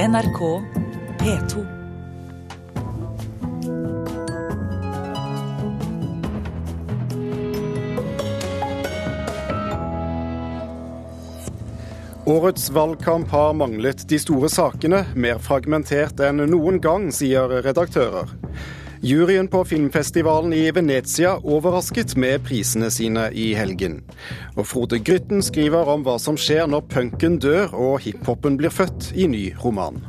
NRK P2. Årets valgkamp har manglet de store sakene, mer fragmentert enn noen gang, sier redaktører. Juryen på filmfestivalen i Venezia overrasket med prisene sine i helgen. Og Frode Grytten skriver om hva som skjer når punken dør og hiphopen blir født i ny roman.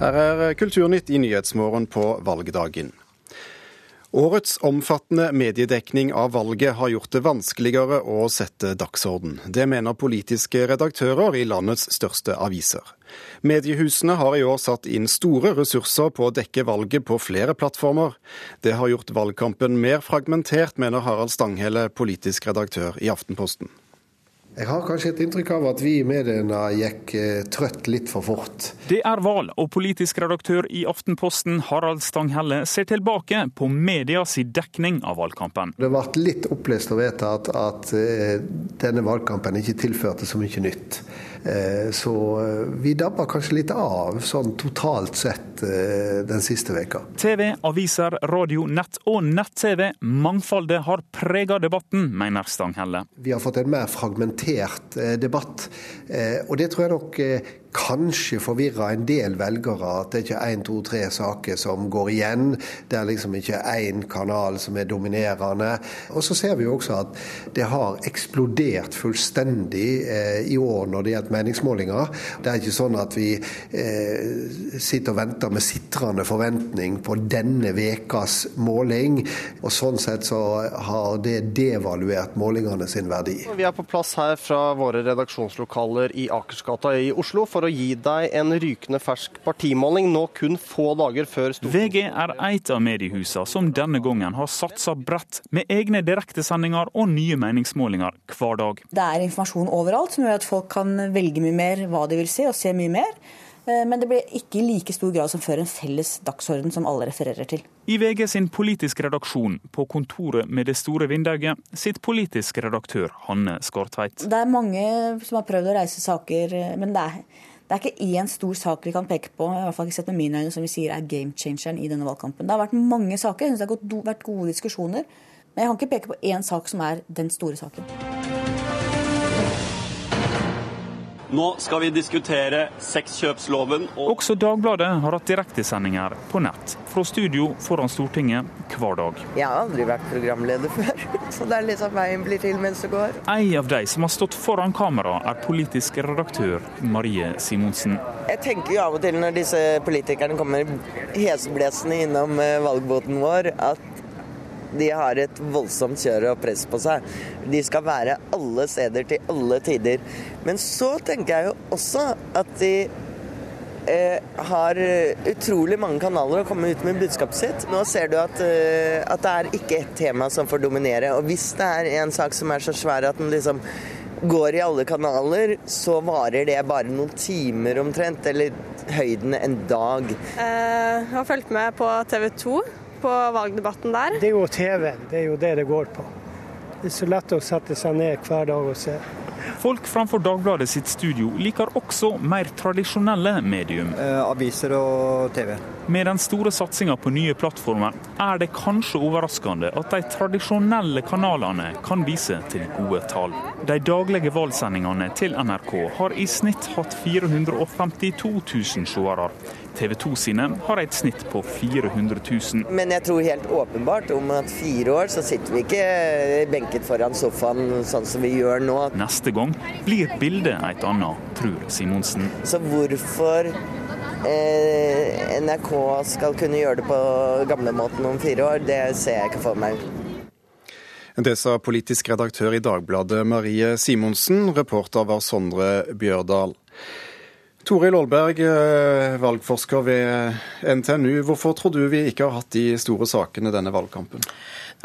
Her er Kulturnytt i Nyhetsmorgen på valgdagen. Årets omfattende mediedekning av valget har gjort det vanskeligere å sette dagsorden. Det mener politiske redaktører i landets største aviser. Mediehusene har i år satt inn store ressurser på å dekke valget på flere plattformer. Det har gjort valgkampen mer fragmentert, mener Harald Stanghelle, politisk redaktør i Aftenposten. Jeg har kanskje et inntrykk av at vi i mediene gikk eh, trøtt litt for fort. Det er Val, og politisk redaktør i Aftenposten Harald Stanghelle ser tilbake på medias dekning av valgkampen. Det ble litt opplest og vedtatt at eh, denne valgkampen ikke tilførte så mye nytt. Eh, så vi dabba kanskje litt av, sånn totalt sett, den siste veka. TV, aviser, radio, nett og nett-TV. Mangfoldet har prega debatten, mener Stanghelle. Vi har fått en mer fragmentert eh, debatt. Eh, og det tror jeg nok eh, kanskje forvirra en del velgere. At det ikke er én, to, tre saker som går igjen. Det er liksom ikke én kanal som er dominerende. Og så ser vi jo også at det har eksplodert fullstendig i år når det gjelder meningsmålinger. Det er ikke sånn at vi sitter og venter med sitrende forventning på denne vekas måling. Og sånn sett så har det devaluert målingene sin verdi. Vi er på plass her fra våre redaksjonslokaler i Akersgata i Oslo for å gi deg en rykende fersk partimåling nå kun få dager før Stortinget. VG er et av mediehusene som denne gangen har satsa bredt, med egne direktesendinger og nye meningsmålinger hver dag. Det er informasjon overalt som gjør at folk kan velge mye mer hva de vil se, og se mye mer. Eh, men det blir ikke i like stor grad som før en felles dagsorden som alle refererer til. I VG sin politiske redaksjon på kontoret med det store vinduet sitt politiske redaktør Hanne Skartveit. Det er mange som har prøvd å reise saker, eh, men det er, det er ikke én stor sak vi kan peke på i hvert fall ikke sett med mine øyne, som vi sier er game changeren i denne valgkampen. Det har vært mange saker, jeg synes det har vært gode diskusjoner. Men jeg kan ikke peke på én sak som er den store saken. Nå skal vi diskutere sexkjøpsloven og Også Dagbladet har hatt direktesendinger på nett fra studio foran Stortinget hver dag. Jeg har aldri vært programleder før, så det er litt sånn veien blir til mens det går. En av de som har stått foran kamera, er politisk redaktør Marie Simonsen. Jeg tenker jo av og til når disse politikerne kommer heseblesende innom valgboten valgbåten vår, at de har et voldsomt kjør og press på seg. De skal være alle steder til alle tider. Men så tenker jeg jo også at de eh, har utrolig mange kanaler å komme ut med budskapet sitt. Nå ser du at, eh, at det er ikke ett tema som får dominere. Og hvis det er en sak som er så svær at den liksom går i alle kanaler, så varer det bare noen timer omtrent, eller høyden en dag. Eh, jeg har fulgt med på TV 2 på valgdebatten der? Det er jo TV, det er jo det det går på. Det er så lett å sette seg ned hver dag og se. Folk framfor Dagbladet sitt studio liker også mer tradisjonelle medium. Eh, aviser og TV. Med den store satsinga på nye plattformer er det kanskje overraskende at de tradisjonelle kanalene kan vise til gode tall. De daglige valgsendingene til NRK har i snitt hatt 452 000 seere. TV 2 sine har et snitt på 400 000. Men jeg tror helt åpenbart om at fire år så sitter vi ikke benket foran sofaen sånn som vi gjør nå. Neste gang blir bildet et annet, tror Simonsen. Så hvorfor eh, NRK skal kunne gjøre det på gamlemåten om fire år, det ser jeg ikke for meg. Det sa politisk redaktør i Dagbladet Marie Simonsen. Reporter var Sondre Bjørdal. Toril Aalberg, eh, valgforsker ved NTNU. Hvorfor tror du vi ikke har hatt de store sakene denne valgkampen?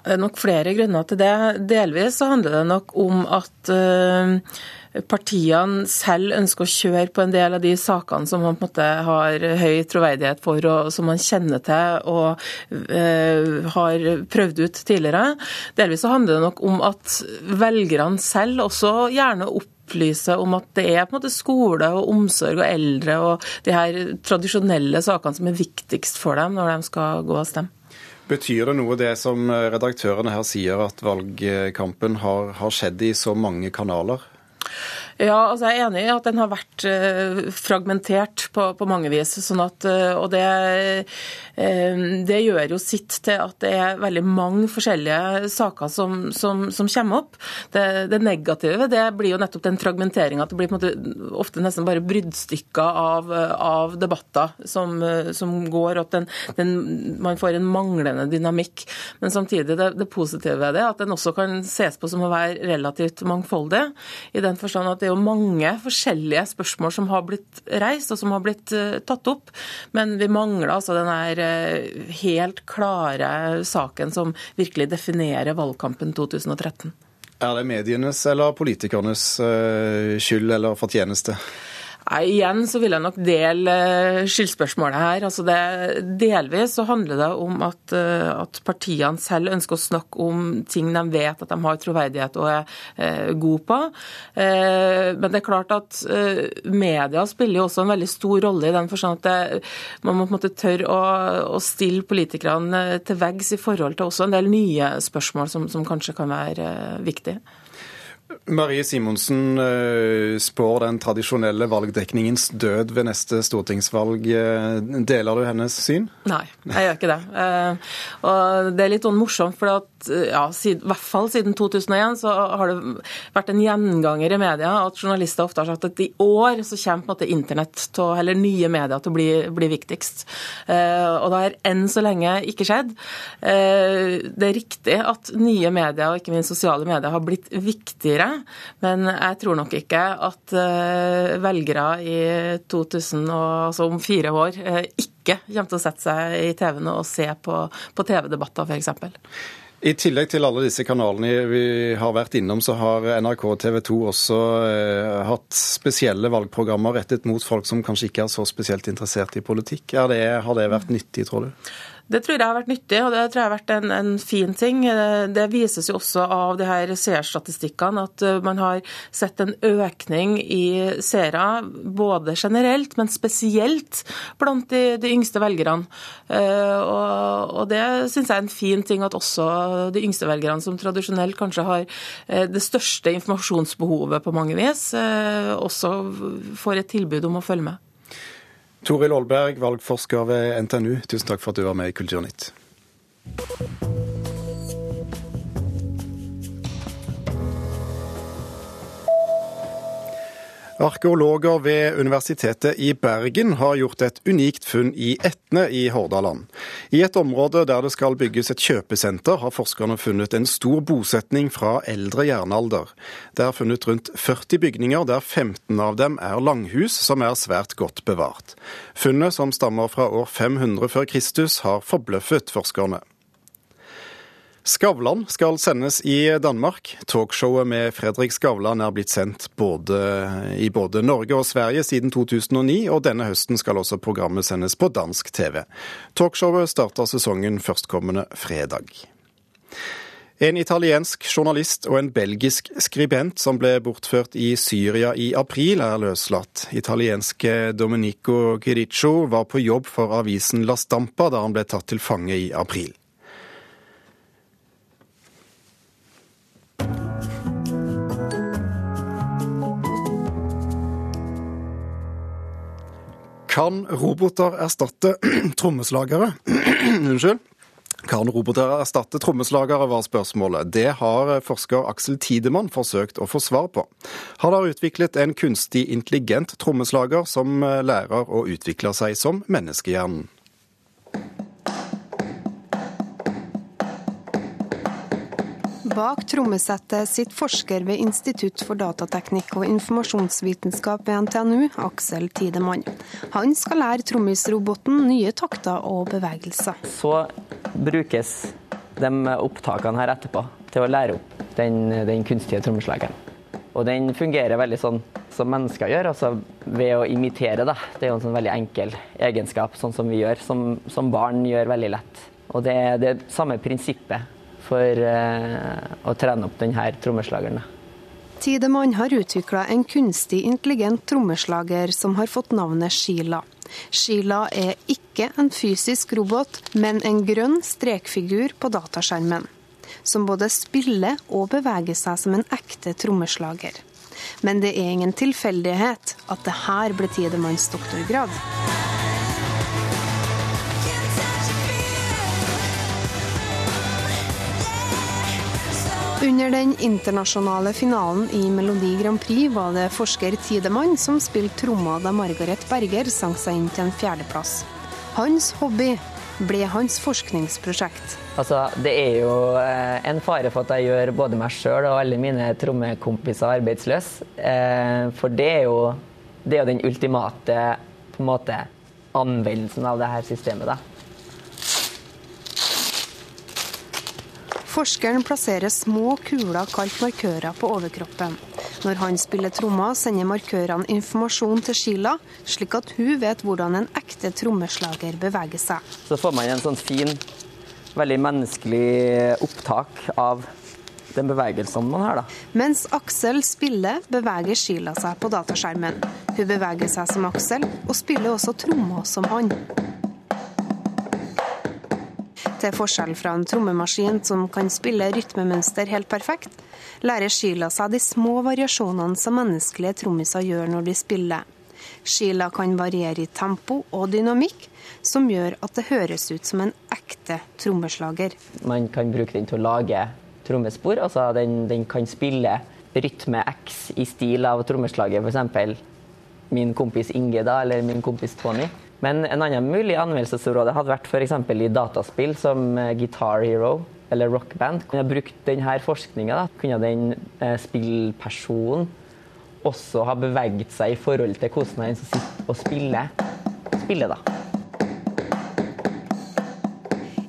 Det er nok flere grunner til det. Delvis så handler det nok om at eh, partiene selv ønsker å kjøre på en del av de sakene som man på en måte har høy troverdighet for, og som man kjenner til og uh, har prøvd ut tidligere. Delvis så handler det nok om at velgerne selv også gjerne opp om at det er på en måte skole og omsorg og eldre og de her tradisjonelle sakene som er viktigst for dem når de skal gå og stemme. Betyr det noe det som redaktørene her sier, at valgkampen har, har skjedd i så mange kanaler? Ja, altså Jeg er enig i at den har vært uh, fragmentert på, på, mange vis. sånn at, uh, og det, uh, det, gjør jo sitt til at det er veldig mange forskjellige saker som, som, som kommer opp. Det, det, negative det blir jo nettopp den fragmenteringa. At det blir på en måte ofte nesten bare bruddstykker av, av debatter som, som, går, og at den, den, man får en manglende dynamikk. Men samtidig det, det positive ved det at den også kan ses på som å være relativt mangfoldig. i den forstand at det er jo mange forskjellige spørsmål som har blitt reist og som har blitt uh, tatt opp. Men vi mangler altså den her uh, helt klare saken som virkelig definerer valgkampen 2013. Er det medienes eller politikernes uh, skyld eller fortjeneste? Nei, Igjen så vil jeg nok dele eh, skyldspørsmålet her. Altså det, delvis så handler det om at, eh, at, partiene selv ønsker å snakke om ting de vet at de har troverdighet og er eh, gode på. Eh, men det er klart at eh, media spiller jo også en veldig stor rolle i den forstand at det, man må på en måte tørre å, å, stille politikerne eh, til veggs i forhold til også en del nye spørsmål som, som kanskje kan være viktige. Marie Simonsen eh, spår den tradisjonelle valgdekningens død ved neste stortingsvalg. Eh, deler du hennes syn? Nei, jeg gjør ikke det. Eh, og det er litt sånn morsomt, for at, ja, i hvert fall siden 2001 så har det vært en gjenganger i media at journalister ofte har sagt at i år så kommer måte internett til, eller nye medier til å bli, bli viktigst. Og det har enn så lenge ikke skjedd. Det er riktig at nye medier, og ikke minst sosiale medier, har blitt viktigere. Men jeg tror nok ikke at eh, velgere i 2000, og, altså om fire år eh, ikke kommer til å sette seg i TV-en og se på, på TV-debatter, f.eks. I tillegg til alle disse kanalene vi har vært innom, så har NRK og TV 2 også eh, hatt spesielle valgprogrammer rettet mot folk som kanskje ikke er så spesielt interessert i politikk. Det, har det vært nyttig, tror du? Det tror jeg har vært nyttig, og det tror jeg har vært en, en fin ting. Det vises jo også av de her seerstatistikkene at uh, man har sett en økning i seere, både generelt, men spesielt blant de, de yngste velgerne. Uh, og, og det syns jeg er en fin ting at også de yngste velgerne, som tradisjonelt kanskje har uh, det største informasjonsbehovet på mange vis, også får et tilbud om å følge med. Toril Aalberg, valgforsker ved NTNU, tusen takk for at du var med i Kulturnytt. Arkeologer ved Universitetet i Bergen har gjort et unikt funn i Etne i Hordaland. I et område der det skal bygges et kjøpesenter, har forskerne funnet en stor bosetning fra eldre jernalder. Det er funnet rundt 40 bygninger, der 15 av dem er langhus som er svært godt bevart. Funnet, som stammer fra år 500 før Kristus, har forbløffet forskerne. Skavlan skal sendes i Danmark. Talkshowet med Fredrik Skavlan er blitt sendt både, i både Norge og Sverige siden 2009, og denne høsten skal også programmet sendes på dansk TV. Talkshowet starter sesongen førstkommende fredag. En italiensk journalist og en belgisk skribent som ble bortført i Syria i april, er løslatt. Italienske Domenico Chiriccio var på jobb for avisen La Stampa da han ble tatt til fange i april. Kan roboter erstatte trommeslagere? Unnskyld. Kan roboter erstatte trommeslagere, var spørsmålet. Det har forsker Aksel Tidemann forsøkt å få svar på. Han har utviklet en kunstig intelligent trommeslager som lærer å utvikle seg som menneskehjernen. Bak trommesettet sitter forsker ved Institutt for datateknikk og informasjonsvitenskap ved NTNU, Aksel Tidemann. Han skal lære trommisroboten nye takter og bevegelser. Så brukes de opptakene her etterpå til å lære opp den, den kunstige trommeslageren. Og den fungerer veldig sånn som mennesker gjør, altså ved å imitere. Da. Det er jo en sånn veldig enkel egenskap, sånn som vi gjør, som, som barn gjør veldig lett. Og det er det samme prinsippet for uh, å trene opp denne trommeslageren. Tidemann har utvikla en kunstig intelligent trommeslager som har fått navnet Sheila. Sheila er ikke en fysisk robot, men en grønn strekfigur på dataskjermen. Som både spiller og beveger seg som en ekte trommeslager. Men det er ingen tilfeldighet at det her ble Tidemanns doktorgrad. Under den internasjonale finalen i Melodi Grand Prix var det forsker Tidemann som spilte tromma da Margaret Berger sang seg inn til en fjerdeplass. Hans hobby ble hans forskningsprosjekt. Altså, det er jo eh, en fare for at jeg gjør både meg sjøl og alle mine trommekompiser arbeidsløse. Eh, for det er, jo, det er jo den ultimate måte, anvendelsen av det her systemet. da. Forskeren plasserer små kuler kalt markører på overkroppen. Når han spiller trommer, sender markørene informasjon til Sheila, slik at hun vet hvordan en ekte trommeslager beveger seg. Så får man en sånn fin, veldig menneskelig opptak av den bevegelsen man har. da. Mens Aksel spiller, beveger Sheila seg på dataskjermen. Hun beveger seg som Aksel, og spiller også trommer som han. Til forskjell fra en trommemaskin som kan spille rytmemønster helt perfekt, lærer Sheila seg de små variasjonene som menneskelige trommiser gjør når de spiller. Sheila kan variere i tempo og dynamikk, som gjør at det høres ut som en ekte trommeslager. Man kan bruke den til å lage trommespor. altså Den, den kan spille rytme X i stil av trommeslaget, f.eks. min kompis Inge da, eller min kompis Tony. Men en annen mulig anvendelsesområde hadde vært f.eks. i dataspill som eh, Guitar Hero eller Rock Band. Kunne jeg brukt denne forskninga, kunne den eh, spillpersonen også ha beveget seg i forhold til hvordan han som sitter og spiller, spiller. da.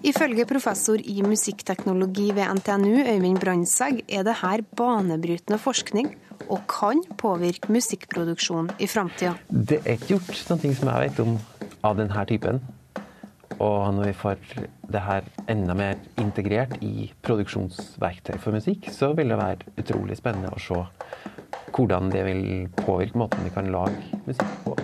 Ifølge professor i musikkteknologi ved NTNU, Øyvind Brandsegg, er det her banebrytende forskning og kan påvirke musikkproduksjon i framtida. Det er ikke gjort noe som jeg vet om av denne typen. Og når vi får det her enda mer integrert i produksjonsverktøy for musikk, så vil det være utrolig spennende å se hvordan det vil påvirke måten vi kan lage musikk på.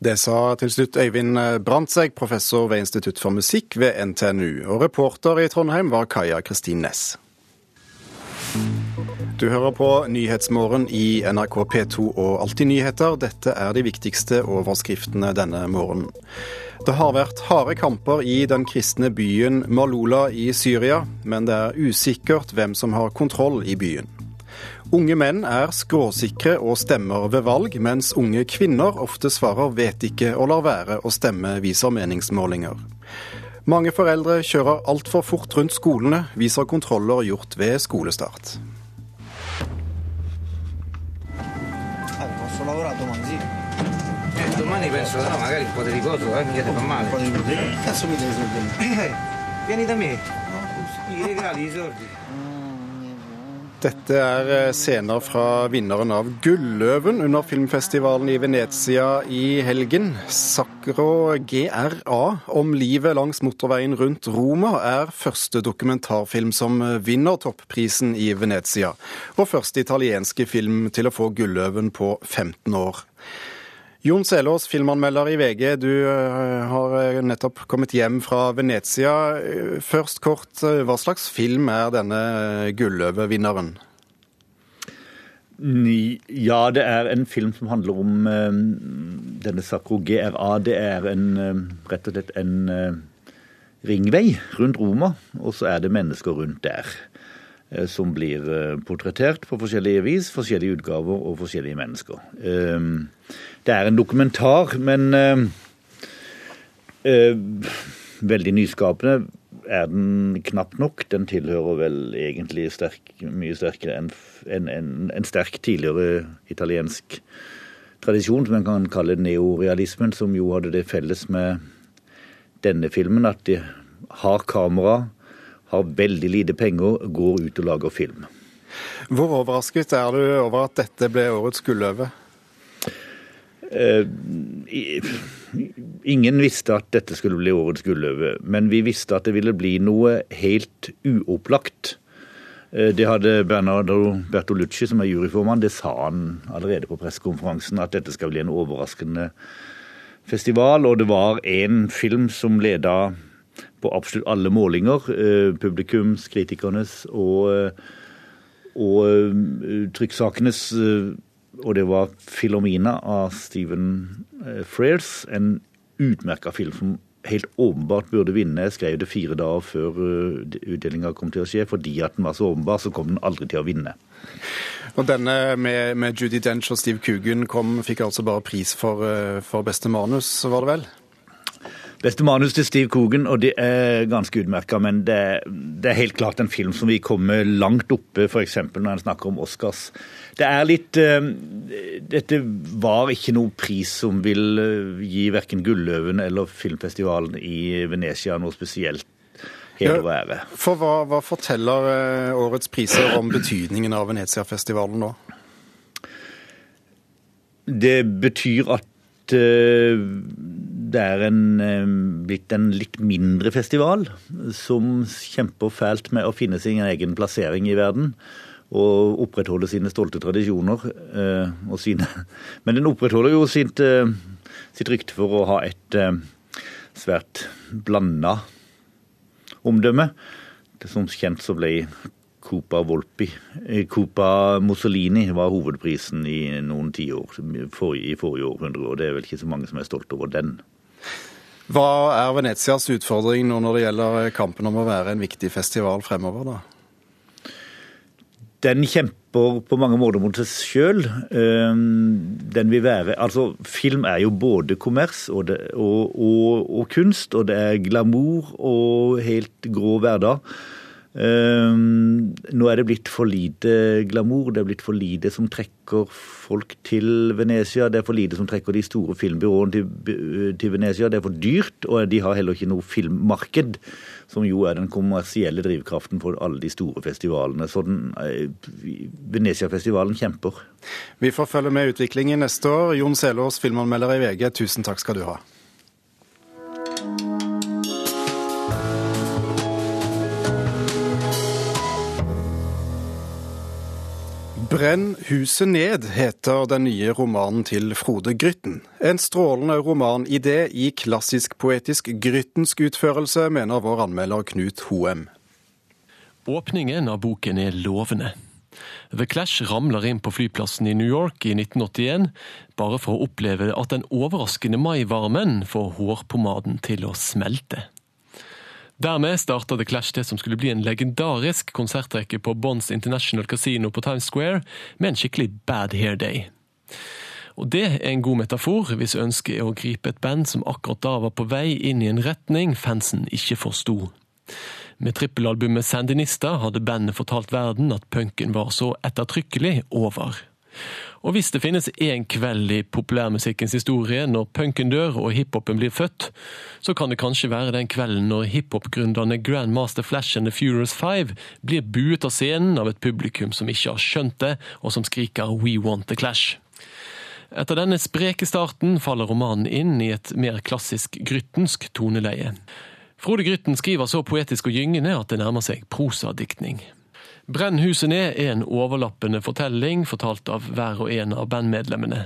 Det sa til slutt Øyvind Brandtzæg, professor ved Institutt for musikk ved NTNU. Og reporter i Trondheim var Kaja Kristin Næss. Du hører på Nyhetsmorgen i NRK P2 og Alltid nyheter. Dette er de viktigste overskriftene denne morgenen. Det har vært harde kamper i den kristne byen Malula i Syria, men det er usikkert hvem som har kontroll i byen. Unge menn er skråsikre og stemmer ved valg, mens unge kvinner ofte svarer 'vet ikke' og lar være å stemme, viser meningsmålinger. Mange foreldre kjører altfor fort rundt skolene, viser kontroller gjort ved skolestart. vieni da me. I regali, i soldi. Dette er eh, scener fra vinneren av Gulløven under filmfestivalen i Venezia i helgen. Sacro GRA om livet langs motorveien rundt Roma er første dokumentarfilm som vinner topprisen i Venezia, og første italienske film til å få Gulløven på 15 år. Jon Selås, filmanmelder i VG. Du eh, har eh, nettopp kommet hjem fra Venezia. Eh, først kort, hva slags film er denne Gulløve-vinneren? Ja, det er en film som handler om denne Sacro GRA. Det er en, rett og slett en ringvei rundt Roma, og så er det mennesker rundt der. Som blir portrettert på forskjellige vis, forskjellige utgaver og forskjellige mennesker. Det er en dokumentar, men eh, eh, veldig nyskapende er den knapt nok. Den tilhører vel egentlig sterk, mye sterkere enn en, en, en, sterk tidligere italiensk tradisjon, som en kan kalle neorealismen, som jo hadde det felles med denne filmen, at de har kamera, har veldig lite penger, går ut og lager film. Hvor overrasket er du over at dette ble årets gulløve? Eh, ingen visste at dette skulle bli årets gulløve, men vi visste at det ville bli noe helt uopplagt. Eh, det hadde Bernardo Bertolucci, som er juryformann, det sa han allerede på pressekonferansen, at dette skal bli en overraskende festival. Og det var én film som leda på absolutt alle målinger. Eh, publikums, kritikernes og, eh, og trykksakenes. Og det var 'Filomena' av Stephen Frears. En utmerka film som helt åpenbart burde vinne. Jeg skrev det fire dager før utdelinga kom til å skje. Fordi at den var så åpenbar, så kom den aldri til å vinne. Og denne med, med Judy Dench og Steve Coogan kom, fikk altså bare pris for, for beste manus, var det vel? Beste manus til Steve Coogan, og det er ganske utmerka. Men det, det, er helt klart en film som vil komme langt oppe, f.eks. når en snakker om Oscars. Det er litt uh, Dette var ikke noe pris som vil uh, gi verken Gulløven eller filmfestivalen i Venezia noe spesielt heder og ære. For hva, hva forteller uh, årets priser om betydningen av Venezia-festivalen nå? Det betyr at det er en, blitt en litt mindre festival som kjemper fælt med å finne sin egen plassering i verden og opprettholde sine stolte tradisjoner. Eh, og sine. Men den opprettholder jo sitt, eh, sitt rykte for å ha et eh, svært blanda omdømme. Det Som kjent så ble Copa Volpi Copa Mussolini var hovedprisen i noen tiår i forrige århundre, og det er vel ikke så mange som er stolt over den. Hva er Venetias utfordring nå når det gjelder kampen om å være en viktig festival fremover, da? den kjemper på mange måter mot seg sjøl. Ehm, den vil være Altså, film er jo både kommers og, og, og, og, kunst, og det er glamour og helt grå hverdag. Um, nå er det blitt for lite glamour, det er blitt for lite som trekker folk til Venezia. Det er for lite som trekker de store filmbyråene til, til Venezia. Det er for dyrt, og de har heller ikke noe filmmarked som jo er den kommersielle drivkraften for alle de store festivalene. Så eh, Venezia-festivalen kjemper. Vi får følge med utviklingen neste år. Jon Selås, filmanmelder i VG, tusen takk skal du ha. Brenn huset ned heter den nye romanen til Frode Grytten. En strålende romanidé i klassisk-poetisk gryttensk utførelse, mener vår anmelder Knut Hoem. Åpningen av boken er lovende. The Clash ramler inn på flyplassen i New York i 1981, bare for å oppleve at den overraskende maivarmen får hårpomaden til å smelte. Dermed starta The Clash det som skulle bli en legendarisk konsertrekke på Bonds International Casino på Times Square, med en skikkelig bad hair day. Og Det er en god metafor hvis ønsket er å gripe et band som akkurat da var på vei inn i en retning fansen ikke forsto. Med trippelalbumet Sandinista hadde bandet fortalt verden at punken var så ettertrykkelig over. Og hvis det finnes én kveld i populærmusikkens historie når punken dør og hiphopen blir født, så kan det kanskje være den kvelden når hiphopgründerne Grandmaster Flash and The Furious Five blir buet av scenen av et publikum som ikke har skjønt det, og som skriker We want the clash. Etter denne spreke starten faller romanen inn i et mer klassisk gryttensk toneleie. Frode Grytten skriver så poetisk og gyngende at det nærmer seg prosadiktning. Brenn huset ned er en overlappende fortelling fortalt av hver og en av bandmedlemmene.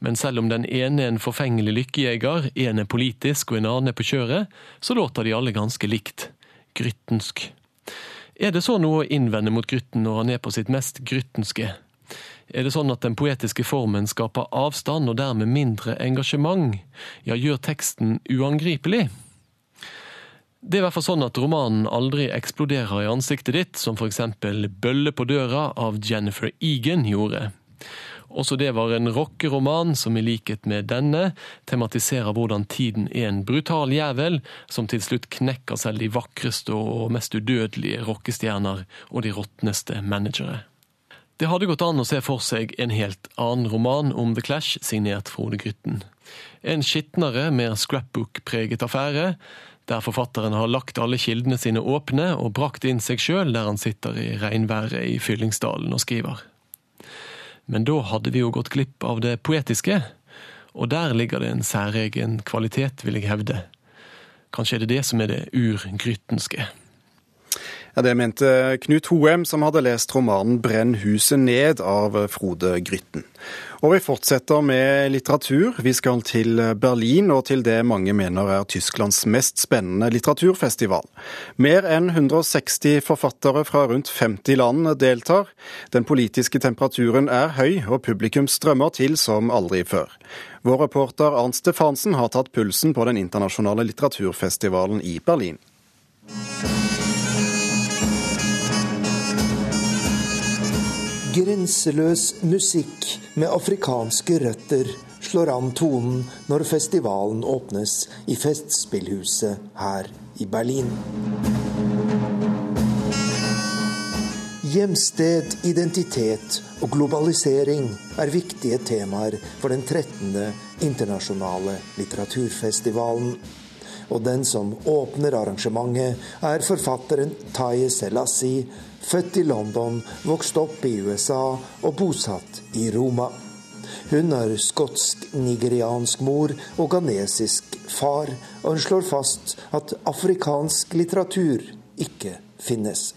Men selv om den ene er en forfengelig lykkejeger, en er politisk og en annen er på kjøret, så låter de alle ganske likt. Gryttensk. Er det så noe å innvende mot Grytten når han er på sitt mest gryttenske? Er det sånn at den poetiske formen skaper avstand og dermed mindre engasjement? Ja, gjør teksten uangripelig? Det er i hvert fall sånn at romanen aldri eksploderer i ansiktet ditt, som eksempel Bølle på døra av Jennifer Egan gjorde. Også det var en rockeroman som i likhet med denne tematiserer hvordan tiden er en brutal jævel som til slutt knekker selv de vakreste og mest udødelige rockestjerner og de råtneste managere. Det hadde gått an å se for seg en helt annen roman om The Clash, signert Frode Grytten. En skitnere, mer scrapbook-preget affære, der forfatteren har lagt alle kildene sine åpne og brakt inn seg sjøl der han sitter i regnværet i Fyllingsdalen og skriver. Men da hadde vi jo gått glipp av det poetiske, og der ligger det en særegen kvalitet, vil jeg hevde. Kanskje er det det som er det urgryttenske. Ja, Det mente Knut Hoem, som hadde lest romanen 'Brenn huset ned' av Frode Grytten. Og vi fortsetter med litteratur. Vi skal til Berlin og til det mange mener er Tysklands mest spennende litteraturfestival. Mer enn 160 forfattere fra rundt 50 land deltar. Den politiske temperaturen er høy, og publikum strømmer til som aldri før. Vår reporter Arnt Stefansen har tatt pulsen på den internasjonale litteraturfestivalen i Berlin. Grenseløs musikk med afrikanske røtter slår an tonen når festivalen åpnes i Festspillhuset her i Berlin. Hjemsted, identitet og globalisering er viktige temaer for den 13. internasjonale litteraturfestivalen. Og den som åpner arrangementet, er forfatteren Taye Selassie, født i London, vokst opp i USA og bosatt i Roma. Hun har skotsk-nigeriansk mor og ghanesisk far, og hun slår fast at afrikansk litteratur ikke finnes.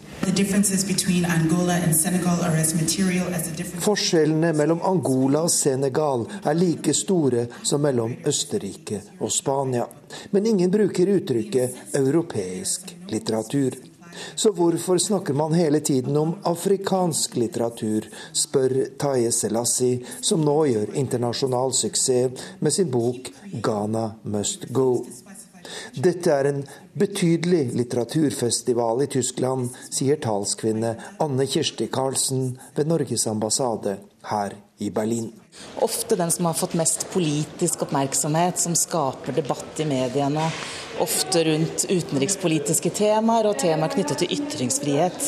Forskjellene mellom Angola og Senegal er like store som mellom Østerrike og Spania. Men ingen bruker uttrykket europeisk litteratur. Så hvorfor snakker man hele tiden om afrikansk litteratur, spør Taye Selassie, som nå gjør internasjonal suksess med sin bok 'Ghana Must Go'. Dette er en betydelig litteraturfestival i Tyskland, sier talskvinne Anne Kirsti Karlsen ved Norges ambassade her i Berlin. Ofte den som har fått mest politisk oppmerksomhet, som skaper debatt i mediene. Ofte rundt utenrikspolitiske temaer og temaer knyttet til ytringsfrihet.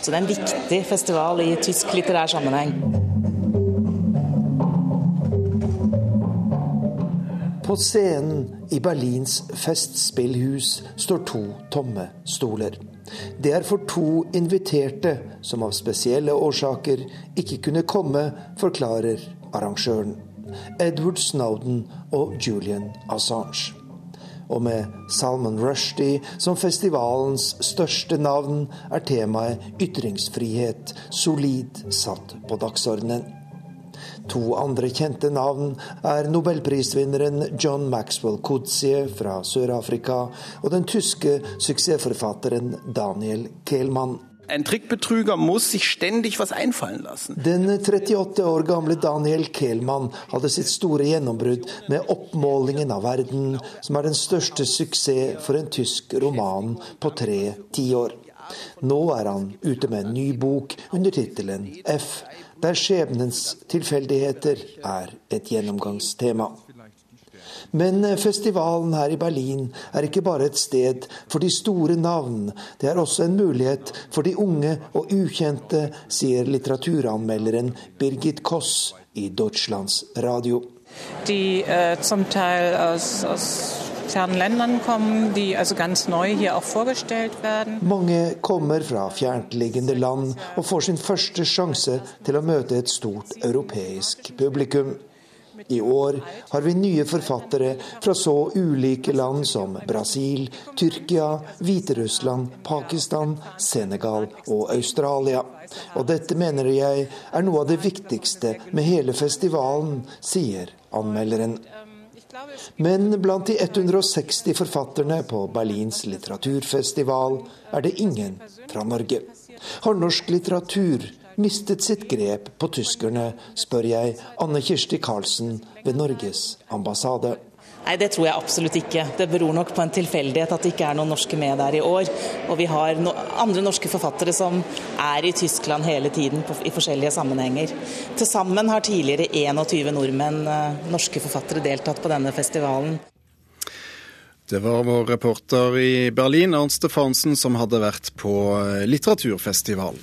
Så det er en viktig festival i tysk litterær sammenheng. På scenen i Berlins festspillhus står to tomme stoler. Det er for to inviterte som av spesielle årsaker ikke kunne komme, forklarer arrangøren. Edward Snowden og Julian Assange. Og med Salman Rushdie som festivalens største navn, er temaet ytringsfrihet solid satt på dagsordenen. To andre kjente navn er nobelprisvinneren John Maxwell Kutzie fra Sør-Afrika og den tyske suksessforfatteren Daniel Kehlmann. En trickbetrüger muss sich ständig was einfallen lassen. Den 38 år gamle Daniel Kehlmann hadde sitt store gjennombrudd med 'Oppmålingen av verden', som er den største suksess for en tysk roman på tre tiår. Nå er han ute med en ny bok under tittelen F, der skjebnens tilfeldigheter er et gjennomgangstema. Men festivalen her i Berlin er ikke bare et sted for de store navn. Det er også en mulighet for de unge og ukjente, sier litteraturanmelderen Birgit Koss i Deutschlands Radio. De uh, som Teil aus fernen Ländern kommen, die also ganz neu hier auch vorgestellt werden. Mange kommer fra fjerntliggende land og får sin første sjanse til å møte et stort europeisk publikum. I år har vi nye forfattere fra så ulike land som Brasil, Tyrkia, Hviterussland, Pakistan, Senegal og Australia. Og dette mener jeg er noe av det viktigste med hele festivalen, sier anmelderen. Men blant de 160 forfatterne på Berlins litteraturfestival er det ingen fra Norge. Har norsk litteratur mistet sitt grep på tyskerne, spør jeg Anne Kirsti Karlsen ved Norges ambassade. Nei, Det tror jeg absolutt ikke. Det beror nok på en tilfeldighet at det ikke er noen norske med der i år. Og vi har no andre norske forfattere som er i Tyskland hele tiden på, i forskjellige sammenhenger. Til sammen har tidligere 21 nordmenn, uh, norske forfattere, deltatt på denne festivalen. Det var vår reporter i Berlin, Ernst Stefansen, som hadde vært på litteraturfestivalen.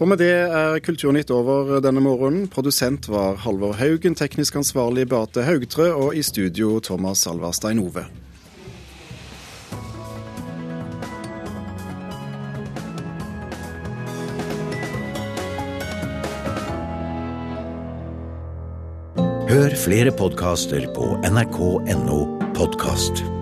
Og med det er Kulturnytt over denne morgenen. Produsent var Halvor Haugen, teknisk ansvarlig Beate Haugtrø, og i studio Thomas Alverstein Ove. Hør flere podkaster på nrk.no podkast.